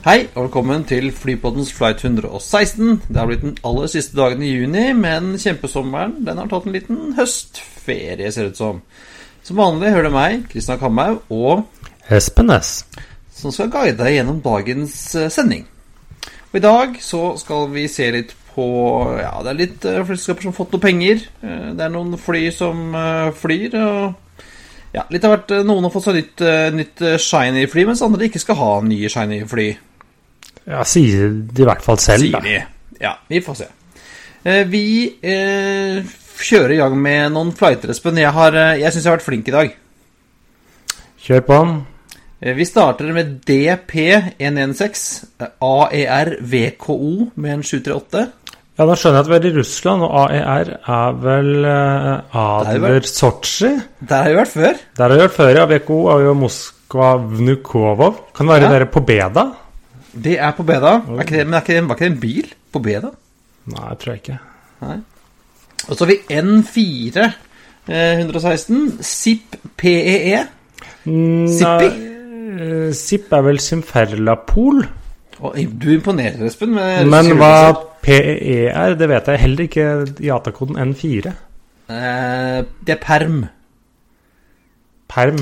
Hei, og velkommen til Flypoddens flight 116. Det har blitt den aller siste dagen i juni, men kjempesommeren den har tatt en liten høstferie, ser det ut som. Som vanlig hører du meg, Kristian Kamhaug, og Espen Næss. som skal guide deg gjennom dagens eh, sending. Og I dag så skal vi se litt på Ja, det er litt uh, flyselskaper som har fått noe penger. Eh, det er noen fly som eh, flyr. og ja, litt av hvert. eh, Noen har fått seg nytt, nytt eh, shiny fly, mens andre ikke skal ha nye shiny fly. Ja, sier de i hvert fall selv, Sier da. de. Ja, vi får se. Eh, Vi eh, kjører i gang med noen flighter, Espen. Jeg, har, eh, jeg syns jeg har vært flink i dag. Kjør på. Eh, Vi starter med DP116 eh, AER VKO med en 738. Ja, Nå skjønner jeg at vi er i Russland, og AER er vel jo Adler Sotsji? Der har vi vært før. Der har vi vært før, ja. VKO er jo Moskva Vnukovov. Kan det være Ja. dere på Beda? Det er på Beda. Er det, men er ikke det, var ikke det en bil på Beda? Nei, jeg tror jeg ikke. Og så har vi N4 eh, 116 ZIP PEE. Zippi? Nei, eh, Zipp er vel Simferlapol. Du imponerer, Espen. med Men hva PEE er, det vet jeg heller ikke. Jatakoden N4. Eh, Det er perm. Perm.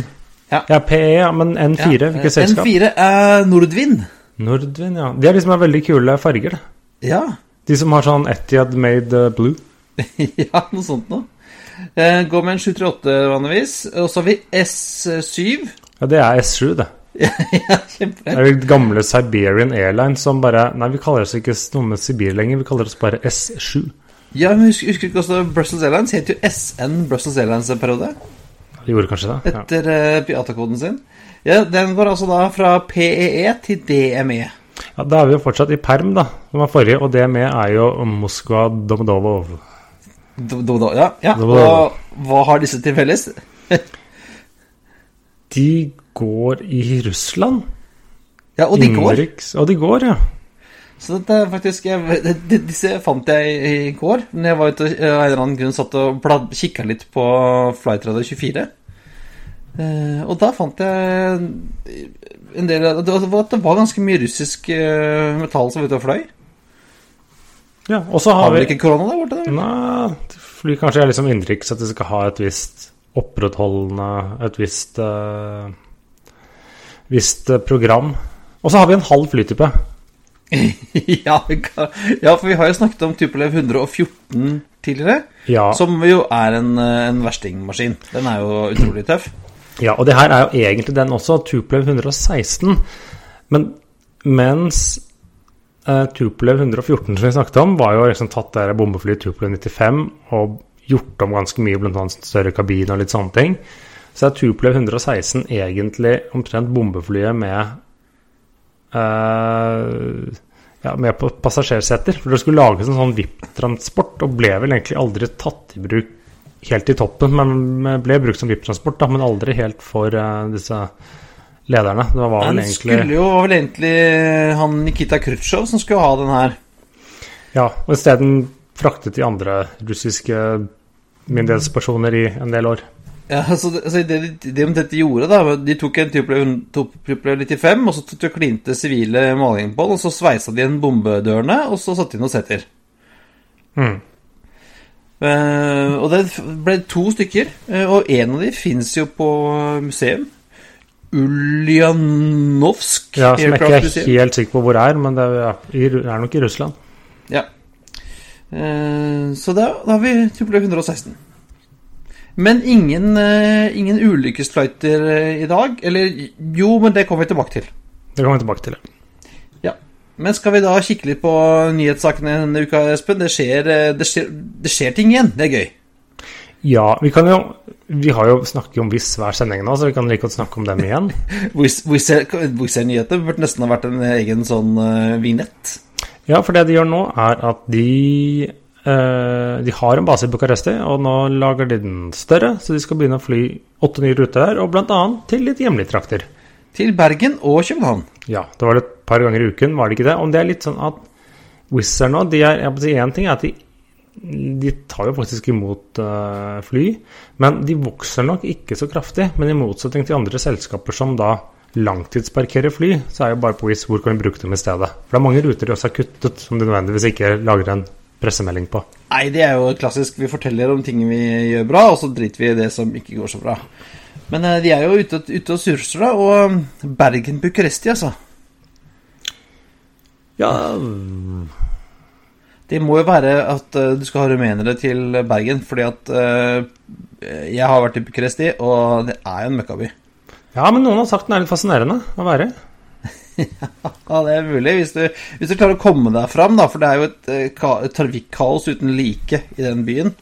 Ja. Ja, PE, ja, men N4, Ja, hvilket eh, selskap? N4 er Nordvind. Nordvin, ja. De er liksom er veldig kule farger. da. Ja. De som har sånn Etiad made uh, blue. ja, noe sånt noe. Eh, Går med en 738 vanligvis. Og så har vi S7. Ja, det er S7, det. ja, kjempe. Det er jo gamle Siberian Airlines som bare Nei, vi kaller oss ikke noe med Sibir lenger, vi kaller oss bare S7. Ja, men husker, husker du ikke også Brussels Airlines? Het jo SN Brussels Airlines en periode. De gjorde kanskje det? Ja. Etter uh, Piata-koden sin. Ja, Den går altså da fra PEE til DME. ja, Da er vi jo fortsatt i perm, da, som var forrige, og DME er jo Moskva Domodovov. Do, do, do, ja, ja. Domodov. Og hva har disse til felles? De går i Russland. Ja, og de går. Og de går, ja. Så dette er faktisk jeg, Disse fant jeg i, går. Når jeg var ute og av en eller annen grunn satt og kikka litt på Flightradar 24. Eh, og da fant jeg en del Det var, det var ganske mye russisk uh, metall som var ute og fløy. ja. Og så Har har vi ikke korona der borte? Nei, flyr kanskje har liksom inntrykk at det skal ha et visst opprettholdende Et visst uh, Visst program. Og så har vi en halv flytype. ja, ja, for vi har jo snakket om Tupolev 114 tidligere. Ja, Som jo er en, en verstingmaskin. Den er jo utrolig tøff. Ja, og det her er jo egentlig den også, Tupolev 116. Men mens eh, Tupolev 114 som vi snakket om, var jo liksom tatt der bombeflyet Tupolev 95 og gjort om ganske mye, bl.a. større kabin og litt sånne ting. Så er Tupolev 116 egentlig omtrent bombeflyet med eh, ja, med på passasjerseter. For det skulle lages en sånn VIP-transport, og ble vel egentlig aldri tatt i bruk helt i toppen. Men ble brukt som VIP-transport, men aldri helt for eh, disse lederne. Det var vel egentlig skulle jo var vel egentlig han Nikita Khrusjtsjov som skulle ha den her. Ja, og isteden fraktet de andre russiske myndighetspersoner i en del år. Ja, så det, så det, det de dette gjorde, da De tok en Tupolev 95, og så klinte sivile maling på den, og så sveisa de igjen bombedørene, og så satte de noen setter. Mm. Eh, og det ble to stykker, eh, og en av de fins jo på museum. Uljanovsk Ja, som jeg ikke er helt sikker på hvor det er, men det er, ja, er nok i Russland. Ja. Uh, så da, da har vi trippel 116. Men ingen, uh, ingen ulykkesflighter i dag. Eller jo, men det kommer vi tilbake til. Det kommer vi tilbake til. Ja. Men skal vi da kikke litt på nyhetssakene denne uka, Espen? Det skjer, eh, det skjer, det skjer ting igjen. Det er gøy. Ja, vi kan jo Vi har jo snakket om Wizz hver sending nå, så vi kan like godt snakke om dem igjen. Wizz-nyheter burde nesten ha vært en egen sånn uh, vignett. Ja, for det de gjør nå, er at de uh, De har en base i Bucuresti, og nå lager de den større, så de skal begynne å fly åtte nye ruter her, og bl.a. til litt hjemlige trakter. Til Bergen og København. Ja, det var det et par ganger i uken, var det ikke det? Om det er litt sånn at Wizz er nå de er, Én ting er at de de tar jo faktisk imot uh, fly, men de vokser nok ikke så kraftig. Men i motsetning til andre selskaper som da langtidsparkerer fly, så er jo bare på Wizz hvor kan vi bruke dem i stedet. For det er mange ruter de også har kuttet, som de nødvendigvis ikke lager en pressemelding på. Nei, det er jo klassisk. Vi forteller om ting vi gjør bra, og så driter vi i det som ikke går så bra. Men uh, de er jo ute, ute og surser, da. Og Bergen-Bucuresti, altså. Ja det må jo være at uh, du skal ha rumenere til Bergen, fordi at uh, jeg har vært i Bucuresti, og det er jo en møkkaby. Ja, men noen har sagt den er litt fascinerende å være. ja, det er mulig, hvis du, hvis du, klarer å komme deg fram, da, for det er jo et, uh, et trafikkaos uten like i den byen.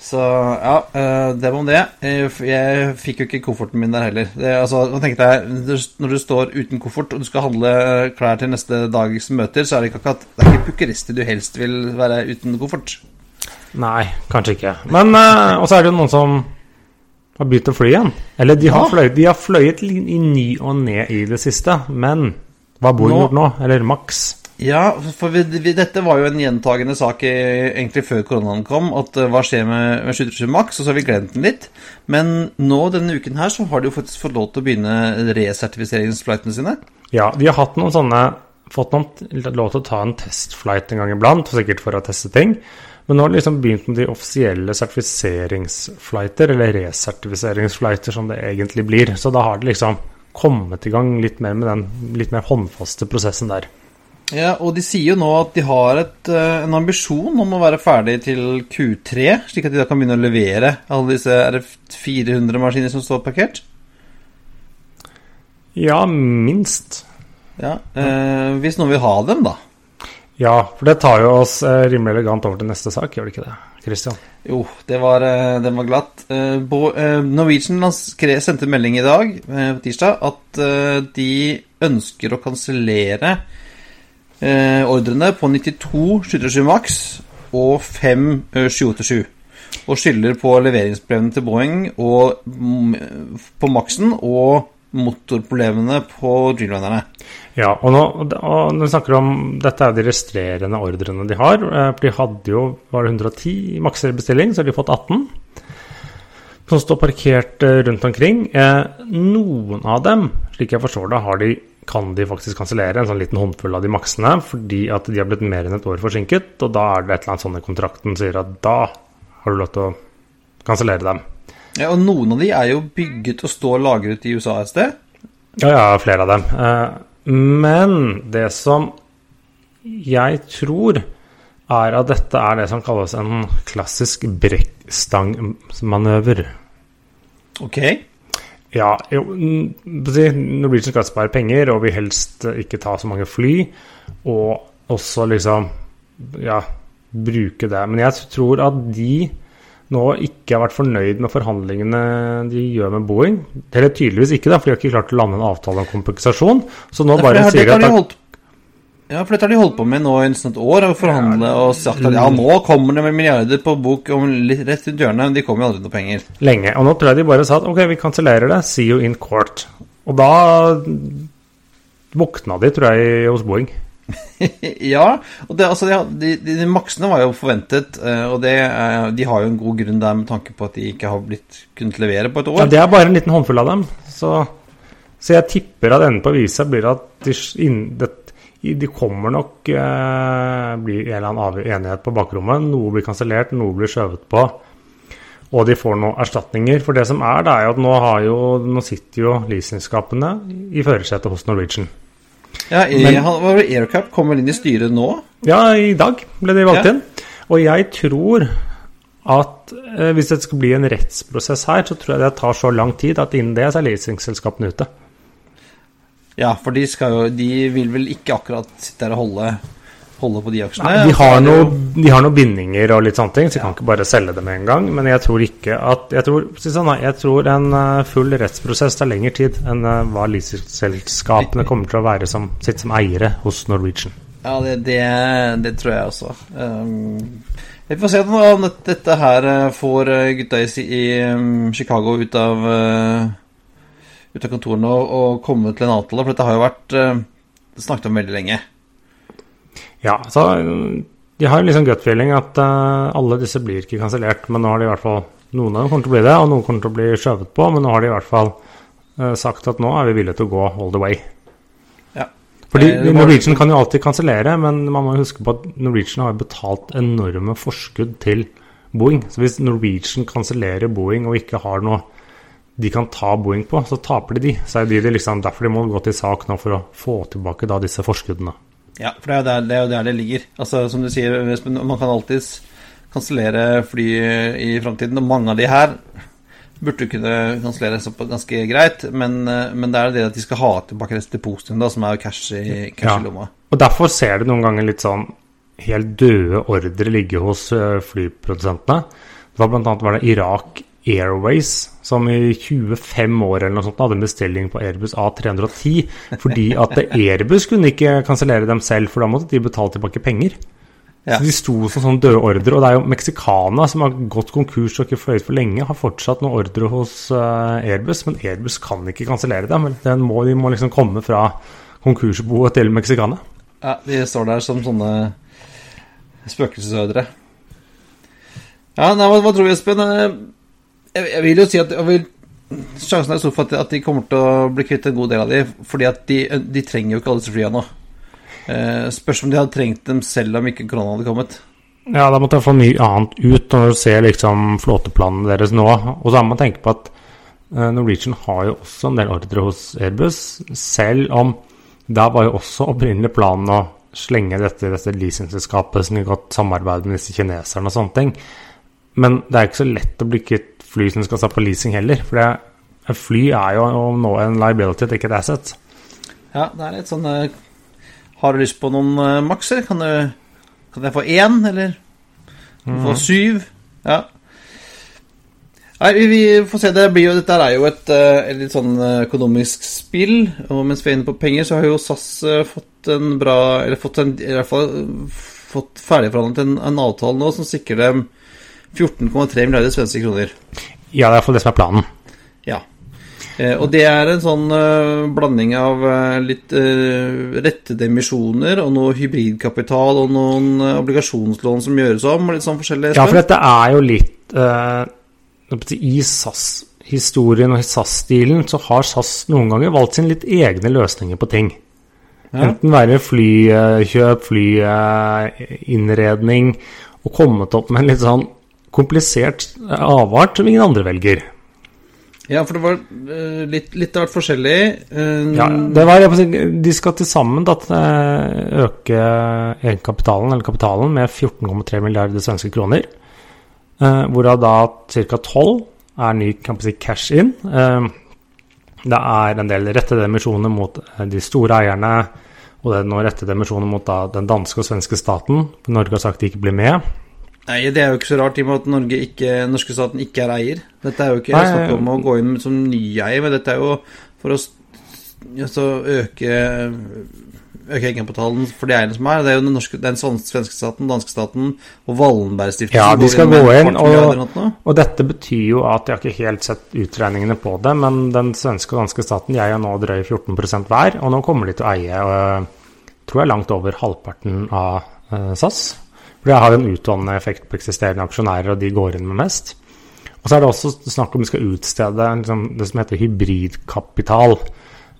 Så ja, eh, det var om det. Eh, jeg fikk jo ikke kofferten min der heller. Det, altså, jeg, Når du står uten koffert og du skal handle klær til neste dags møter, så er det ikke akkurat Det er ikke pukkerister du helst vil være uten koffert. Nei, kanskje ikke. Men uh, Og så er det jo noen som har begynt å fly igjen. Eller de har, ja. fløyet, de har fløyet i ny og ned i det siste. Men hva bor nå? gjort nå? Eller Max? Ja, for vi, vi, dette var jo en gjentagende sak egentlig før koronaen kom. At uh, hva skjer med, med 737 Max? Og så har vi glemt den litt. Men nå denne uken her så har de jo faktisk fått lov til å begynne resertifiseringsflightene sine. Ja, vi har hatt noen sånne fått noen lov til å ta en testflight en gang iblant, sikkert for å teste ting. Men nå har det liksom begynt med de offisielle sertifiseringsflighter, eller resertifiseringsflighter som det egentlig blir. Så da har det liksom kommet i gang litt mer med den litt mer håndfaste prosessen der. Ja, og de sier jo nå at de har et, eh, en ambisjon om å være ferdig til Q3, slik at de da kan begynne å levere alle disse RF400-maskiner som står parkert? Ja, minst. Ja, eh, Hvis noen vil ha dem, da? Ja, for det tar jo oss eh, rimelig elegant over til neste sak, gjør det ikke det? Christian? Jo, det var, eh, den var glatt. Norwegian sendte melding i dag, på tirsdag, at de ønsker å kansellere eh, ordrene på 92 737 Max og 5 787. Og skylder på leveringsproblemene til Boeing og, mm, på Maxen og motorproblemene på Dreamlinerne. Ja, og, nå, og når vi snakker om Dette er de restrerende ordrene de har. Eh, de hadde jo var det 110 makser i bestilling, så har de fått 18. Som står parkert eh, rundt omkring. Eh, noen av dem, slik jeg forstår det, har de kan de faktisk kansellere en sånn liten håndfull av de maksene fordi at de har blitt mer enn et år forsinket. Og da er det et eller annet sånn i kontrakten sier at da har du lov til å kansellere dem. Ja, Og noen av de er jo bygget og står lagret i USA et sted? Ja, ja, flere av dem. Eh, men det som jeg tror er at dette er det som kalles en klassisk brekkstangmanøver. Ok. Ja, jo, Norwegian skal spare penger og vil helst ikke ta så mange fly. Og også liksom ja, bruke det. Men jeg tror at de nå ikke har vært fornøyd med forhandlingene de gjør med Boeing. Eller tydeligvis ikke, da, for de har ikke klart å lande en avtale om kompensasjon. Så nå bare sier de at ja, for dette har de holdt på med nå i nesten et år, og forhandle og sagt at ja, nå kommer det med milliarder på bok om litt rett rundt hjørnet, men de kommer jo aldri noe penger. Lenge. Og nå tror jeg de bare sa at ok, vi kansellerer det, see you in court. Og da våkna de, tror jeg, hos Boeing. ja, og det, altså, de, de, de, maksene var jo forventet, eh, og det, de har jo en god grunn der med tanke på at de ikke har blitt kunnet levere på et år. Ja, Det er bare en liten håndfull av dem. Så, så jeg tipper at enden på visa blir at de, in, det, de kommer nok eh, bli en eller annen enighet på bakrommet. Noe blir kansellert, noe blir skjøvet på. Og de får noen erstatninger. For det som er, det er jo at nå, jo, nå sitter jo leasingskapene i førersetet hos Norwegian. Ja, Men, Aircap kommer inn i styret nå? Ja, i dag ble de valgt ja. inn. Og jeg tror at eh, hvis det skal bli en rettsprosess her, så tror jeg det tar så lang tid at innen det så er leasingselskapene ute. Ja, for de, jo, de vil vel ikke akkurat sitte her og holde, holde på de aksjene? Nei, de, har noe, de har noen bindinger og litt sånne ting, så de kan ikke bare selge det med en gang. Men jeg tror ikke at Jeg tror, sånn, jeg tror en eh, full rettsprosess tar lengre tid enn uh, hva leasingselskapene kommer til å være som, sitt som eiere hos Norwegian. Ja, det, det, det tror jeg også. Um, vi får se om dette her eh, får gutta i, um, Chicago ut av ut av kontorene og, og komme til en avtale? For dette har jo vært uh, snakket om veldig lenge. Ja, så de har liksom gut feeling at uh, alle disse blir ikke kansellert. Men nå har de i hvert fall noen av dem kommer til å bli det, og noen kommer til å bli skjøvet på. Men nå har de i hvert fall uh, sagt at nå er vi villige til å gå all the way. Ja. Fordi Norwegian kan jo alltid kansellere, men man må huske på at Norwegian har betalt enorme forskudd til Boeing. Så hvis Norwegian kansellerer Boeing og ikke har noe de kan ta Boeing på, så taper de de. Så er det de liksom, derfor de må gå til sak nå for å få tilbake da disse forskuddene. Ja, for det er jo der det, er der det ligger. Altså, Som du sier, man kan alltids kansellere fly i framtiden, og mange av de her burde kunne kansellere ganske greit, men, men, det er det at de skal ha tilbake resten til positivt, som er cash i, cash ja. i lomma. Og derfor ser du noen ganger litt sånn helt døde ordre ligge hos eh, flyprodusentene. Det var annet var det Irak Airways, som i 25 år eller noe sånt hadde en bestilling på Airbus A310 fordi at Airbus kunne ikke kansellere dem selv, for da måtte de betale tilbake penger. Ja. Så De sto som sånn døde ordre. Og det er jo Mexicana som har gått konkurs og ikke fløyet for lenge, har fortsatt noen ordre hos uh, Airbus, men Airbus kan ikke kansellere dem. Må, de må liksom komme fra konkursboet til Mexicana. Ja, de står der som sånne spøkelsesordre. Ja, nei, hva, hva tror vi, Espen? Jeg, jeg, vil jo si at vil, sjansen er stor for at, de kommer til å bli kvitt en god del av de, fordi at de, de trenger jo ikke alle disse flyene nå. Eh, spørs om de hadde trengt dem selv om ikke korona hadde kommet. Ja, da måtte jeg få mye annet ut når du ser liksom flåteplanene deres nå. Og så må man tenke på at eh, Norwegian har jo også en del ordre hos Airbus, selv om da var jo også opprinnelig planen å slenge dette i dette leasingselskapet som har gått samarbeid med disse kineserne og sånne ting. Men det er ikke så lett å bli kvitt fly som skal ta på leasing heller. For det, et fly er jo nå en liability, ikke et asset. Ja, det er litt sånn uh, Har du lyst på noen uh, makser? Kan, du, kan jeg få én, eller mm. få syv? Ja. Nei, vi får se. Det blir jo, dette er jo et, uh, et litt sånn økonomisk spill. Og mens vi er inne på penger, så har jo SAS fått en bra Eller fått en, i hvert fall fått ferdigforhandlet en, en avtale nå som sikrer dem 14,3 milliarder svenske kroner. Ja, det er iallfall det som er planen. Ja. Eh, og det er en sånn uh, blanding av uh, litt rettede emisjoner og noe hybridkapital og noen obligasjonslån som gjøres om, litt sånn forskjellig. Ja, for dette er jo litt I SAS-historien og i SAS-stilen så har SAS noen ganger valgt sine litt egne løsninger på ting. Ja. Enten være flykjøp, flyinnredning, og kommet opp med en litt sånn komplisert avart som ingen andre velger. Ja, for det var uh, litt, litt, av hvert forskjellig. Uh, ja, det var, de skal til sammen da, eh, øke egenkapitalen, eller kapitalen, med 14,3 milliarder svenske kroner. Uh, hvorav da ca. 12 er ny si, cash in. Det er en del rettede emisjoner mot de store eierne, og det er nå rettede emisjoner mot da, den danske og svenske staten. Norge har sagt de ikke blir med. Nei, det er jo ikke så rart i og med at Norge ikke, norske staten ikke er eier. Dette er jo ikke snakk om å gå inn som ny eier, men dette er jo for å altså, øke øke egenkapitalen for de eierne som er. Det er jo den, norske, den svenske staten, danske staten og Wallenberg-stiftelsen. Ja, de skal gå inn, og, og, dette betyr jo at jeg har ikke helt sett utregningene på det, men den svenske og danske staten de eier nå drøy 14% hver, og nå kommer de til å eie og, tror jeg langt over halvparten av uh, SAS. For det har jo en utvannende effekt på eksisterende aksjonærer, og de går inn med mest. Og så er det også snakk om vi skal utstede liksom, det som heter hybridkapital.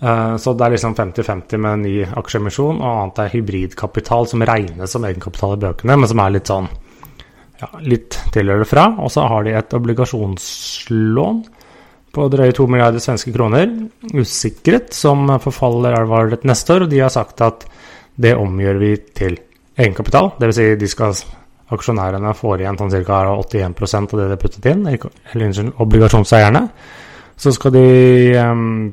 Uh, så det er liksom 50-50 med en ny aksjeemisjon, og annet er hybridkapital, som regnes som egenkapital i bøkene, men som er litt sånn ja, litt tilhører fra. Og så har de et obligasjonslån på drøye 2 milliarder svenske kroner, usikret, som forfaller var det neste år, og de har sagt at det omgjør vi til egenkapital. Dvs. Si de skal aksjonærene får igjen sånn ca. 81 av det de har puttet inn, eller obligasjonseierne. Så skal de um,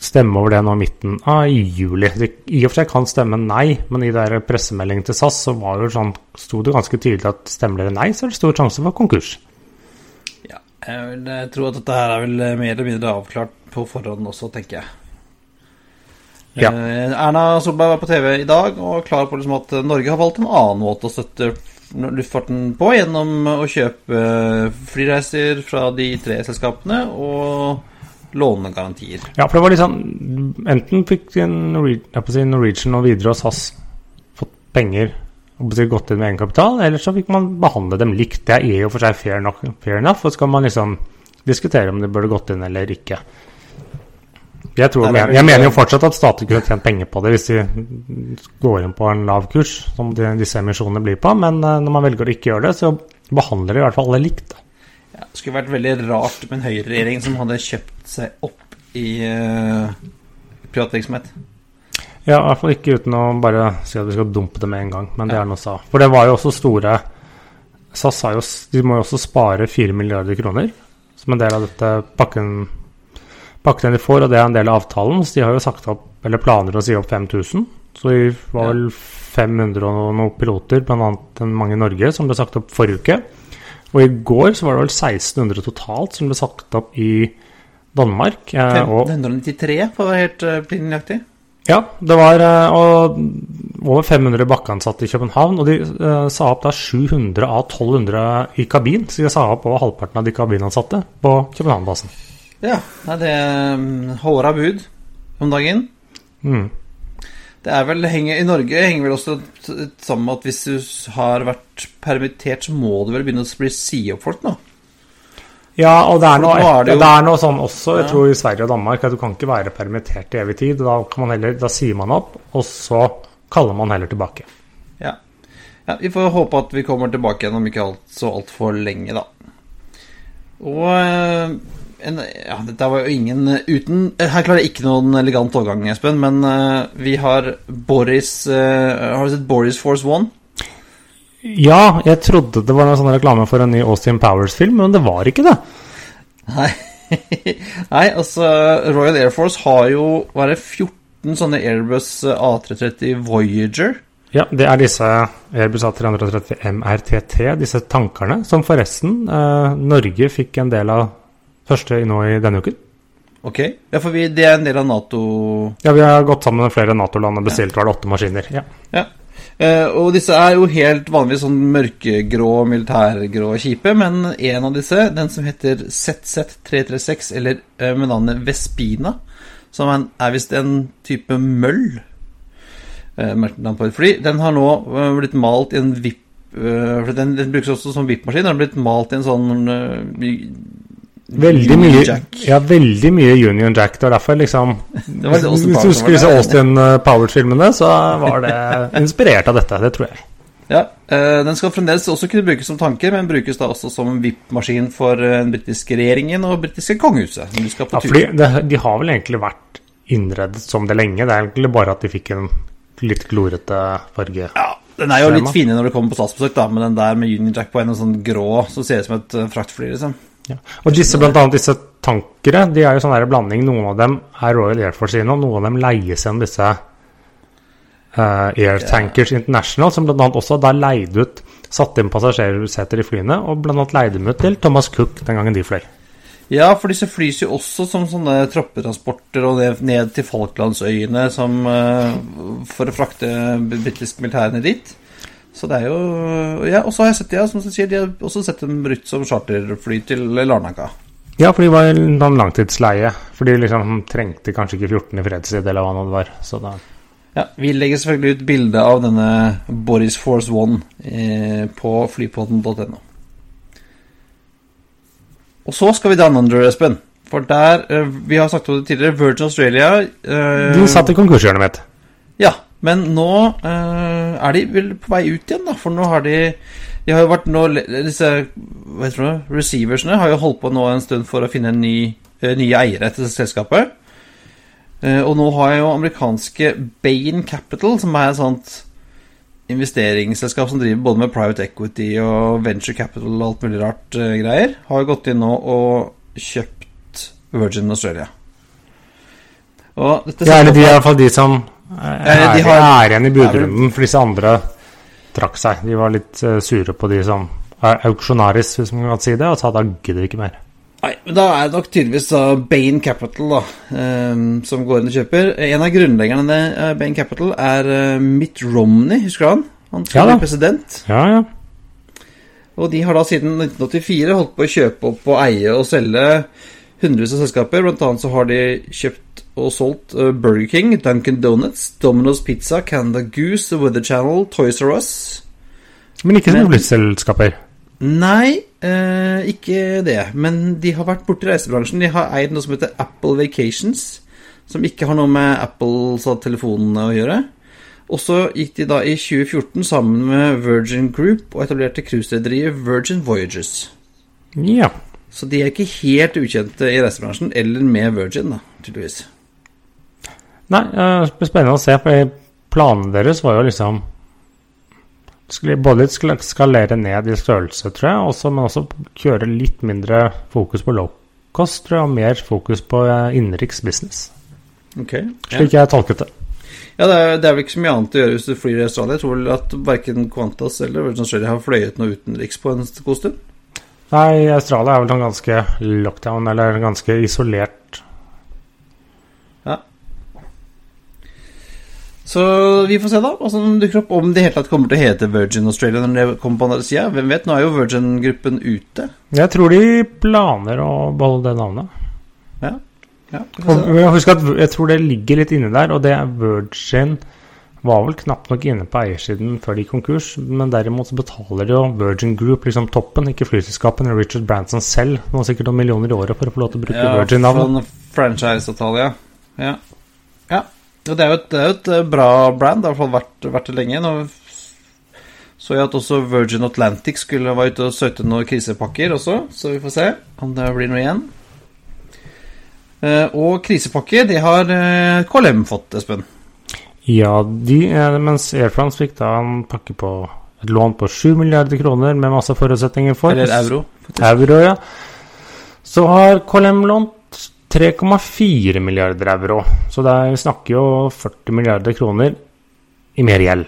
stemme over det nå i midten av juli. De, i og for seg kan stemme nei, men i der pressemeldingen til SAS så var jo sånn, sto det ganske tydelig at stemmer dere nei, så er det stor sjanse for konkurs. Ja, jeg vil eh, tro at dette her er vel eh, mer eller mindre avklart på forhånd også, tenker jeg. Ja. Eh, Erna Solberg var på TV i dag og klar på liksom at Norge har valgt en annen måte å støtte luftfarten på, gjennom å kjøpe flyreiser fra de tre selskapene og lånegarantier. Ja, for det var sånn Enten fikk Norwegian, og Widerøe og SAS fått penger og gått inn med egenkapital, eller så fikk man behandle dem likt. Det er jo for seg fair, nok, fair enough, og så kan man liksom diskutere om det burde gått inn eller ikke. Jeg, tror, Nei, er jeg, mener jo fortsatt at staten kunne tjent penger på det hvis de går inn på en lav kurs, som de, disse emisjonene blir på, men eh, når man velger å ikke gjøre det, så behandler de i hvert fall alle likt. Ja, det skulle vært veldig rart med en høyreregjering som hadde kjøpt seg opp i uh, privatvirksomhet. Ja, i hvert fall ikke uten å bare si at vi skal dumpe det med en gang, men det er noe sa. For det var jo også store SAS sa jo de må jo også spare 4 milliarder kroner som en del av dette pakken, pakken de får, og det er en del av avtalen. Så de har jo sagt opp, eller planer å si opp 5000. Så det var vel 500 og noen piloter, bl.a. mange i Norge, som ble sagt opp forrige uke. Og i går så var det vel 1600 totalt som ble sagt opp i Danmark. Eh, og 1593, for å være helt uh, pinjaktig. ja, det var eh, og over 500 bakkeansatte i København. Og de uh, sa opp da 700 av 1200 i kabin. Så de sa opp over halvparten av de kabinansatte på København-basen. Ja, det er um, håra bud om dagen. Mm. Det er vel, henger, I Norge henger vel også sammen med at hvis du har vært permittert, så må du vel begynne å bli si opp folk nå? Ja, og det er, noe, er det er noe sånn også, jeg tror i Sverige og Danmark, at du kan ikke være permittert i evig tid. Da, kan man heller, da sier man opp, og så kaller man heller tilbake. Ja. ja. Vi får håpe at vi kommer tilbake igjen om ikke alt, så altfor lenge, da. Og eh, en, Ja, dette var jo ingen uten Her klarer jeg ikke noen elegant overgang, Espen, men uh, vi har Boris uh, Har du sett Boris Force One? Ja, jeg trodde det var noen sånn reklame for en ny Austin Powers-film, men det var ikke det. Nei. Nei, altså Royal Air Force har jo Hva er det, 14 sånne Airbus A330 Voyager? Ja, det er disse Airbus A330 MRTT, disse tankerne, som forresten eh, Norge fikk en del av første nå i denne uken. Ok. Ja, for vi, det er en del av Nato Ja, vi har gått sammen med flere Nato-land og bestilt var det åtte maskiner. Ja. Ja. Eh, og disse er jo helt vanligvis sånn mørkegrå, militærgrå kjipe, men en av disse, den som heter ZZ336, eller eh, med navnet Vespina, som er, er visst en type møll, eh, merket på et fly, den har nå eh, blitt malt i en VIP eh, den, den brukes også som VIP-maskin. Den har blitt malt i en sånn eh, Veldig mye, Jack. ja, veldig mye Union Jack. Det var derfor liksom Det var Hvis du husker disse. Austin eh, Powers-filmene, så var det inspirert av dette. Det tror jeg. Ja, eh, Den skal fremdeles også kunne brukes som tanke, men brukes da også som VIP-maskin for eh, den britiske regjeringen og britiske kongehuset. De Ja, fordi det, De har vel egentlig vært innredet som det lenge. Det er egentlig bare at de fikk en litt glorete farge. Ja, Den er jo litt fin finere når du kommer på statsbesøk, da, med den der med Union Jack på en sånn grå som ser ut som et fraktfly, liksom. Ja. Og disse, blant annet disse tankere, de er jo sånn der blanding. Noen av dem er Royal Air Force sine, og noen av dem leies gjennom disse uh, Air Tankers International, som blant annet også da leide ut Satte inn passasjerseter i flyene, og blant annet leide dem ut til Thomas Cook den gangen de fløy. Ja, for disse flys jo også som sånne troppetransporter og ned, ned til Falklandsøyene som, uh, for å frakte britisk militærene dit. Så det er jo Ja, og så har jeg sett, ja, som du sier, de har også sett dem brukt som charterfly til Larnaca. Ja, for de var en sånn langtidsleie. For de liksom trengte kanskje ikke 14 i fredstid, eller hva det var. Så da Ja, Vi legger selvfølgelig ut bilde av denne Boris Force One eh, på flypodden.no. Og så skal vi down under, Espen. For der eh, Vi har snakket om det tidligere. Virgin Australia eh, De satt i konkurshjørnet mitt. Ja, men nå eh, er de vel på vei ut igjen, da. For nå har de De har jo vært nå Disse hva heter det, receiversene har jo holdt på nå en stund for å finne en ny, eh, nye eiere til selskapet. Eh, og nå har jeg jo amerikanske Bain Capital, som er et sånt investeringsselskap som driver både med private equity og venture capital og alt mulig rart eh, greier, har jo gått inn nå og kjøpt Virgin Australia. Og dette Ja, eller de er i hvert fall de som er, Ja, de har- er igjen i budrunden, for disse andre trakk seg. De var litt eh, sure på de som er auksjonaris, hvis man kan si det, og sa da gidder vi ikke mer. Nei, men da er det nok tydeligvis da Bain Capital da, um, som går inn og kjøper. En av grunnleggerne av Bain Capital er uh, Mitt Romney, husker du han? Han skal Ja bli president. Ja, ja. Og de har da siden 1984 holdt på å kjøpe opp og eie og selge hundrevis av selskaper. Blant annet så har de kjøpt og solgt eh, Burger King, Duncan Donuts, Domino's Pizza, Canada Goose, The Weather Channel, Toys R Us. Men ikke Men- som. Nei, eh, ikke det. Men de har vært borti reisebransjen. De har eid noe som heter Apple Vacations, som ikke har noe med Apple-telefonene å gjøre. Og så gikk de da i 2014 sammen med Virgin Group og etablerte cruiserederiet Virgin Voyages. Ja. Så de er ikke helt ukjente i reisebransjen, eller med Virgin, da, tydeligvis. Nei, det blir spennende å se, for planene deres var jo liksom skulle både skal- skalere ned i størrelse, tror jeg, også, men også kjøre litt mindre fokus på low cost, tror jeg, og mer fokus på eh, innenriks business. Ok. Ja, Slik jeg tolket det. ja det, er, det er vel ikke så mye annet å gjøre hvis du flyr i Australia. Jeg tror vel at verken Qantas eller Virgin Australia har fløyet noe utenriks på en god stund. Nei, Australia er vel noen ganske lockdown, eller ganske isolert. Ja. Så vi får se da hva som dukker opp. Om det hele tatt kommer til å hete Virgin Australia når det kommer på andre sida. Hvem vet? Nå er jo Virgin-gruppen ute. Jeg tror de planer å beholde det navnet. Ja, ja vi får se. husker at, jeg tror det ligger litt inni der, og det er Virgin var vel knapt nok inne på eiersiden før de gikk konkurs, men derimot så betaler jo Virgin Group liksom toppen, ikke flyselskapene. Richard Branson selv noe sikkert noen millioner i året for å få lov til å bruke Ja, Virgin-navnet. sånn franchise-avtale, ja. ja. Ja. Det er jo et, er et eh, bra brand. Det har i hvert fall vært, vært det lenge. Nå så jeg at også Virgin Atlantic skulle være ute og søte noen krisepakker også, så vi får se om det blir noe igjen. Eh, og krisepakke, det har eh, KLM fått, Espen. Ja, de, eh, mens Air France fikk da en pakke på et lån på 7 milliarder kroner med masse forutsetninger for. Eller euro. faktisk. Euro, ja. Så har KLM lånt 3,4 milliarder euro. Så det er, vi snakker jo 40 milliarder kroner i mer gjeld.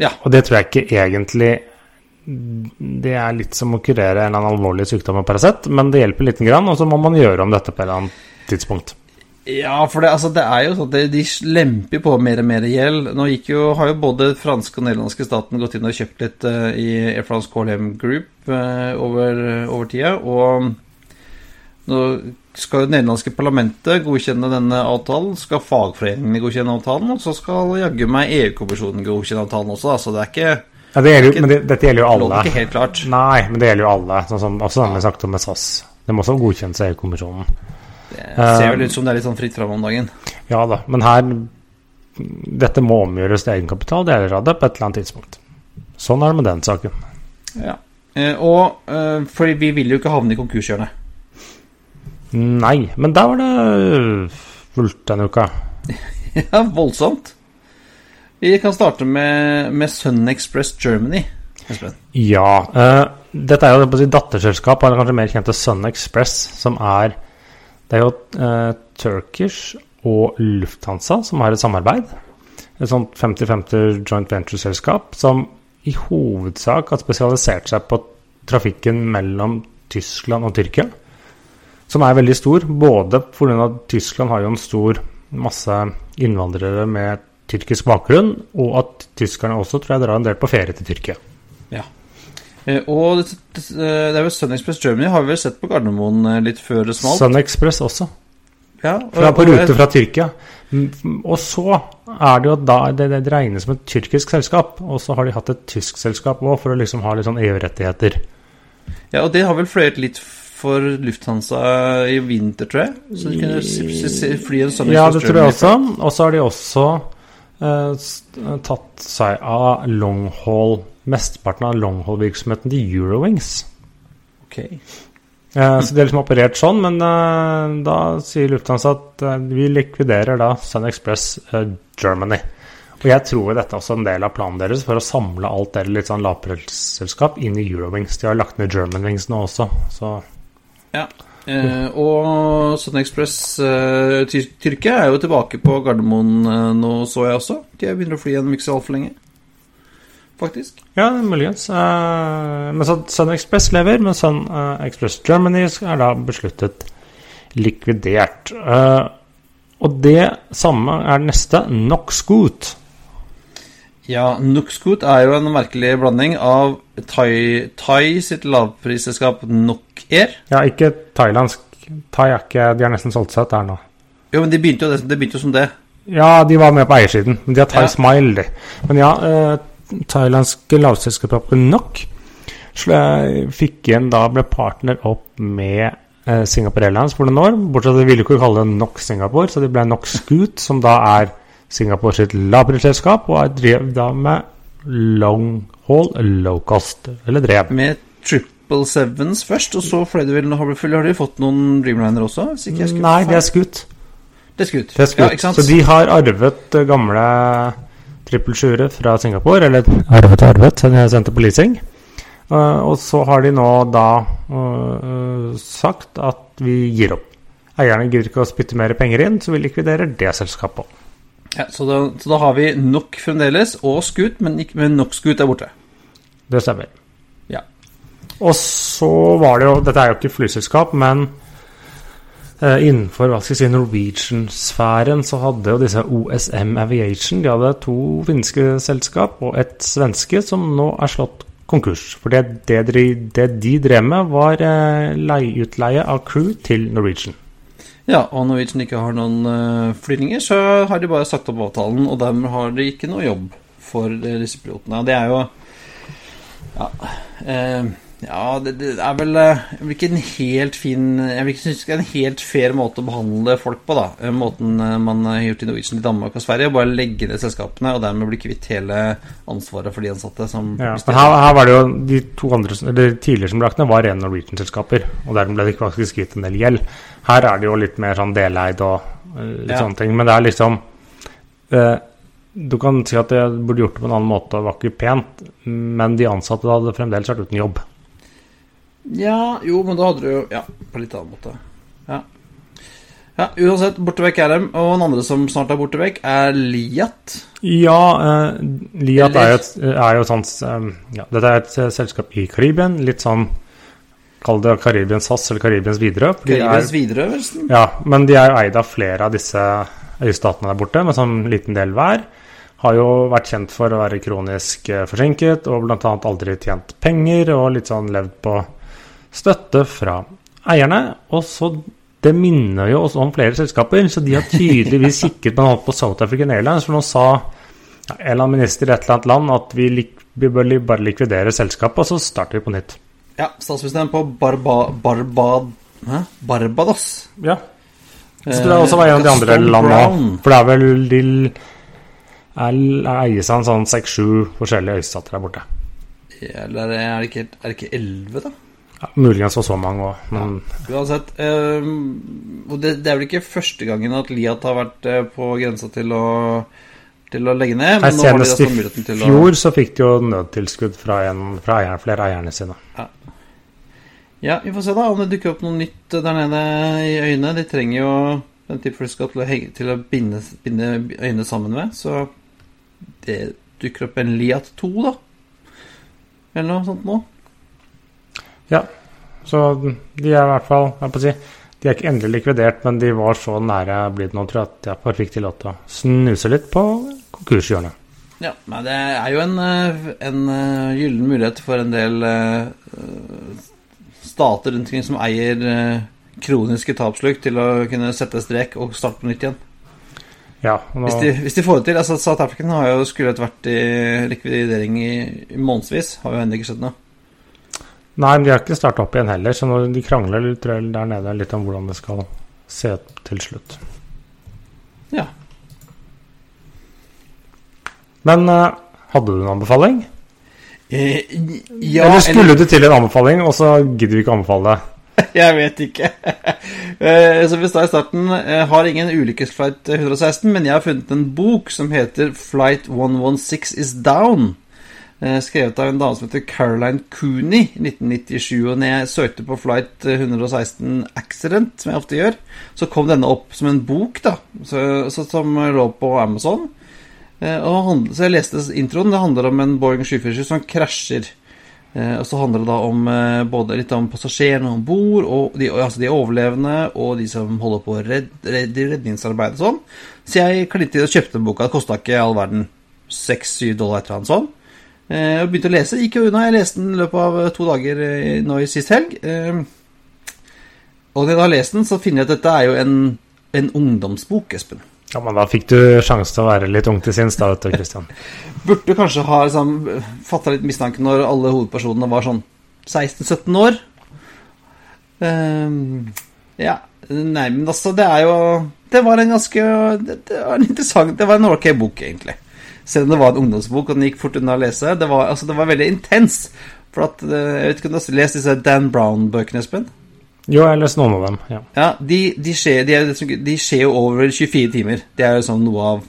Ja. Og det tror jeg ikke egentlig Det er litt som å kurere en alvorlig sykdom med Paracet, men det hjelper lite grann, og så må man gjøre om dette på et eller annet tidspunkt. Ja, for det, altså, det er jo sånn at de lemper på mer og mer gjeld. Nå jo, har jo både franske og nederlandske staten gått inn og kjøpt litt uh, i Air France KLM Group uh, over, over tida. Og nå skal jo det nederlandske parlamentet godkjenne denne avtalen. Skal fagforeningene godkjenne avtalen, og så skal jaggu meg EU-kommisjonen godkjenne avtalen også. Så det er ikke, Ja, det gjelder, ikke, men det, dette gjelder jo alle. ikke helt klart. Nei, men det gjelder jo alle. Sånn som også den snakket om med SAS. Det må også godkjennes av EU-kommisjonen. Det ser vel ut som det er litt sånn fritt fram om dagen. Ja da, men her Dette må omgjøres til egenkapital, det er det, på et eller annet tidspunkt. Sånn er det med den saken. Ja. Eh, og eh, fordi vi vil jo ikke havne i konkurshjørnet. Nei, men der var det fullt denne uka. Ja, voldsomt. Vi kan starte med, med Sun Express Germany. Ja. Uh, dette er jo si, datterselskap det kanskje mer kjente Sun Express, som er Det er jo eh, Turkish og Lufthansa som har et samarbeid. Et sånt 50-50 joint venture-selskap som i hovedsak har spesialisert seg på trafikken mellom Tyskland og Tyrkia. Som er veldig stor, både pga. at Tyskland har jo en stor masse innvandrere med tyrkisk bakgrunn, og at tyskerne også tror jeg drar en del på ferie til Tyrkia. Ja. Eh, og det, det, er vel Sun Express Germany har vi vel sett på Gardermoen eh, litt før det smalt. Sun Express også. ja, og, Fra på rute fra Tyrkia. Og så er det jo da det, det regnes som et tyrkisk selskap. Og så har de hatt et tysk selskap òg, for å liksom ha litt sånn EU-rettigheter. Ja, og det har vel fløyet litt for Lufthansa i vinter, tror jeg. Så de kunne fly en Sun Ja, det tror jeg også. Og så har de også eh, tatt seg av longhaul Mesteparten av longhold-virksomheten til Eurowings. Ok. Eh, så de har liksom operert sånn, men eh, da sier Lufthansa at eh, vi likviderer da Sun Express Germany. Og jeg tror dette er også en del av planen deres for å samle alt dere litt sånn lavprisselskap inn i Eurowings. De har lagt ned Germanwings nå også, så Ja. Eh, og Sun Express Tyrkia er jo tilbake på Gardermoen nå, så jeg også. De begynner å fly igjen ikke så altfor lenge. Faktisk. Ja, muligens. Eh, men så Sun Express lever, men Sun eh, Express Germany er da besluttet likvidert. Eh, og det samme er neste, Noxgoot. Ja, Nuxcoot er jo en merkelig blanding av Thai, Thai sitt lavprisselskap Nokair. Ja, ikke thailandsk. Thai er ikke De har nesten solgt seg ut der nå. Jo, men de begynte jo, det, de begynte jo som det. Ja, de var med på eiersiden, men de har Thai Ja. Smile, de. Men ja, eh, thailandske lavselskapet Nok fikk igjen da ble partner opp med eh, Singapore Airlines for noen år. Bortsett fra at de ville ikke kalle det Nok Singapore, så det ble Nok Scoot, som da er Singapore sitt lavprisselskap, og er drev da med long haul, low cost, eller drev. Med Triple Sevens først, og så fløy de vel de, har de fått noen Dreamliner også? Nei, det er? Scoot. det er Scoot. Det er Scoot. Ja, så de har arvet eh, gamle trippel sjuere fra Singapore, eller arvet og arvet, som jeg sendte på leasing. Eh, og så har de nå da eh, sagt at vi gir opp. Eierne gidder ikke å spytte mer penger inn, så vi likviderer det selskapet òg. Ja, så, da, så da har vi Nok fremdeles, og Scoot, men, ikke- men Nok Scoot er borte. Det stemmer. Ja. Og så var det jo Dette er jo ikke flyselskap, men innenfor hva skal jeg si, Norwegian-sfæren så hadde jo disse OSM Aviation De hadde to finske selskap og et svenske som nå er slått konkurs. For det, det, de, det de drev med, var eh, leieutleie av crew til Norwegian. Ja, og Norwegian ikke har noen uh, flyvninger, så har de bare sagt opp avtalen, og dermed har de ikke noe jobb for eh, disse pilotene. Det er jo Ja, eh, ja det, det er vel eh, jeg vil ikke en helt fin Jeg vil ikke synes det er en helt fair måte å behandle folk på, da. Eh, Måten eh, man har gjort i Norwegian i Danmark og Sverige. Bare legge ned selskapene og dermed bli kvitt hele ansvaret for de ansatte. Som Ja, her, her var det jo de to andre eller eller tidligere som ble lagt ned, var rene Norwegian-selskaper. Og dermed ble det ikke faktisk gitt en del gjeld. Her er det jo litt mer sånn deleid og litt Ja. sånne ting. Men det er liksom eh, Du kan si at jeg burde gjort det på en annen måte, det var ikke pent. Men de ansatte hadde fremdeles vært uten jobb. Ja, jo, men da hadde du jo Ja, på litt annen måte. Ja. ja uansett, borte vekk er dem. Og den andre som snart er borte vekk, er Liat. Ja, eh, Liat er jo, et, er jo sånn sånt ja, Dette er et eh, selskap i Karibien. Litt sånn Kall det Karibiens SAS eller Karibiens Widerøe. er- Karibiens Widerøe. Ja, men de er jo eid av flere av disse øystatene der borte, med sånn liten del hver. Har jo vært kjent for å være kronisk eh, forsinket og bl.a. aldri tjent penger og litt sånn levd på støtte fra eierne. Og så Det minner jo oss om flere selskaper, så de har tydeligvis kikket på, på South African Airlines, for nå sa ja, en eller annen minister i et eller annet land at vi, lik, vi bør li- bare likvidere selskapet, og så starter vi på nytt. Ja, statsministeren på Barba, Barba? Barbados. Ja. Så det er også en av de andre landene For det er vel de eier eies av en sånn seks-sju forskjellige øystater der borte. Eller er det ikke, 11, da? Ja, muligens for så mange òg, men Uansett. eh, det, det er vel ikke første gangen at Liat har vært eh, på grensa til å, til å legge ned. Nei, Men de senest altså i fjor å... så fikk de jo nødtilskudd fra, en, fra eier, flere eierne sine. Ja. Ja, vi får se da om det dukker opp noe nytt der nede i øynene. De trenger jo den type flyskap til å, henge, til å binde, binde øynene sammen med. Så det dukker opp en Liat 2, da. Eller noe sånt nå. Ja, så de er i hvert fall jeg på å si, De er ikke endelig likvidert, men de var så nære blitt nå, tror jeg, at jeg bare fikk til å snuse litt på konkurshjørnet. Ja, men det er jo en, eh, en eh, gyllen mulighet for en del eh, stater rundt omkring som eier kroniske tapslukk til å kunne sette strek og starte på nytt igjen. Ja, nå, Hvis de, hvis de får det til. altså South African har jo skulle vært i likvidering i, i månedsvis. Har jo ennå ikke skjedd noe. Nei, men de har ikke starta opp igjen heller, så nå, de krangler litt der nede litt om hvordan det skal se ut til slutt. Ja. Men eh, hadde du en anbefaling? Eh, ja eller skulle du til en anbefaling, og så gidder vi ikke å anbefale det? Jeg vet ikke. Så Som vi sa i starten, jeg har ingen ulykkesflight 116, men jeg har funnet en bok som heter 'Flight 116 is Down'. Eh, skrevet av en dame som heter Caroline Cooney i 1997. Og når jeg søkte på Flight 116 Accident, som jeg ofte gjør, så kom denne opp som en bok, da, så, så, som lå på Amazon. Eh, og, så jeg leste introen. Det handler om en Boeing 747 som krasjer. Eh, og så handler det da om eh, både litt om passasjerene om bord, og de, altså de overlevende, og de som holder på å redde redd, redningsarbeid og sånn. Så jeg klinte i og kjøpte boka. Det kosta ikke all verden 6-7 dollar, et eller annet sånt. Eh, og begynte å lese. Gikk jo unna. Jeg leste den i løpet av eh, to dager eh, nå i sist helg. Og når jeg da har lest den, så finner jeg at dette er jo en, en ungdomsbok, Espen. Ja, men da fikk du sjanse til å være litt ung til sinns, da, vet du, Christian. Burde kanskje ha liksom, fatta litt mistanke når alle hovedpersonene var sånn 16-17 år. Uh, ja. Nei, men altså, det er jo Det var en ganske Det, det var en interessant Det var en ok bok, egentlig. Selv om det var en ungdomsbok og den gikk fort unna å lese. Det var, altså, det var veldig intens. For at, eh, Jeg vet ikke om du har lest disse Dan Brown-bøkene, Espen? Jo, jeg har lest noen av dem. ja. Ja, de, de, skjer, de, de, skjer, jo over 24 timer. Det er jo sånn noe av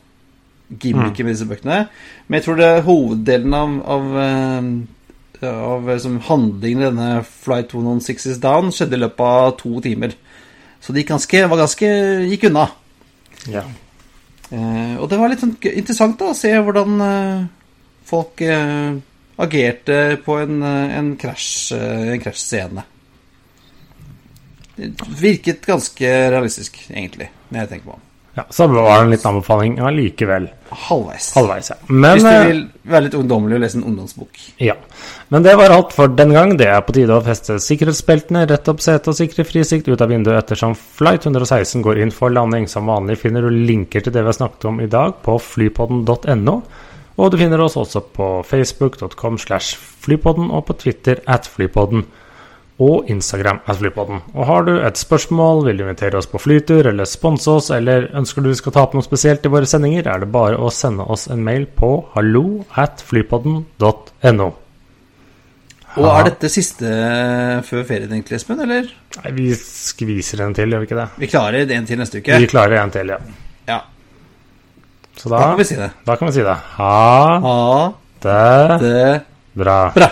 gimmicket mm. med disse bøkene. Men jeg tror det er hoveddelen av, av, eh, av liksom, handlingen i denne Flight 206 is Down skjedde i løpet av to timer. Så de ganske, var ganske gikk unna. Ja. Eh, og det var litt sånn interessant da, å se hvordan eh, folk eh, agerte på en, en krasjscene. Det virket ganske realistisk, egentlig, når jeg tenker på det. Ja, Så var det en liten anbefaling allikevel. Ja, halvveis. Halvveis, ja. Men, Hvis du eh, vil være litt ungdommelig og lese en ungdomsbok. Ja. Men det var alt for den gang. Det er på tide å feste sikkerhetsbeltene, rette opp setet og sikre frisikt ut av vinduet ettersom Flight 116 går inn for landing. Som vanlig finner du linker til det vi har snakket om i dag på flypodden.no. Og du finner oss også på facebook.com slash flypodden og på Twitter at flypodden og Instagram at Flypodden. Og har du et spørsmål, vil du invitere oss på flytur eller sponse oss, eller ønsker du vi skal ta opp noe spesielt i våre sendinger, er det bare å sende oss en mail på hallo at flypodden.no. Og er dette siste før ferien, egentlig, Espen, eller? Nei, vi skviser en til, gjør vi ikke det? Vi klarer en til neste uke? Vi klarer en til, ja. ja. Så da, da, kan vi si det. Da kan vi si det. Ha, ha det, det bra. bra.